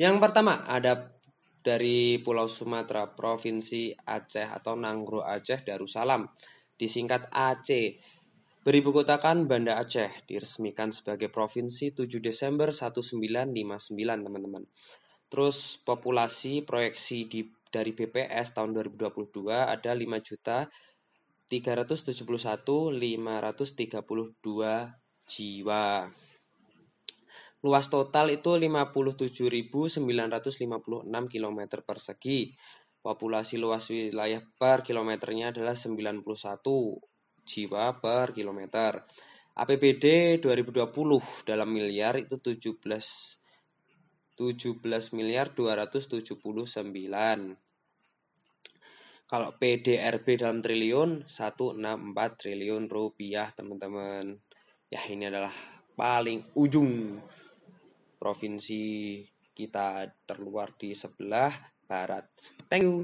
Yang pertama ada dari Pulau Sumatera, Provinsi Aceh atau Nanggro Aceh Darussalam, disingkat Aceh. Beribu kotakan Banda Aceh, diresmikan sebagai provinsi 7 Desember 1959, teman-teman. Terus populasi proyeksi di dari BPS tahun 2022 ada 5 juta 371 532 jiwa. Luas total itu 57.956 km persegi. Populasi luas wilayah per kilometernya adalah 91 jiwa per kilometer. APBD 2020 dalam miliar itu 17 17 miliar 279. Kalau PDRB dalam triliun 164 triliun rupiah teman-teman. Ya ini adalah paling ujung provinsi kita terluar di sebelah barat. Thank you.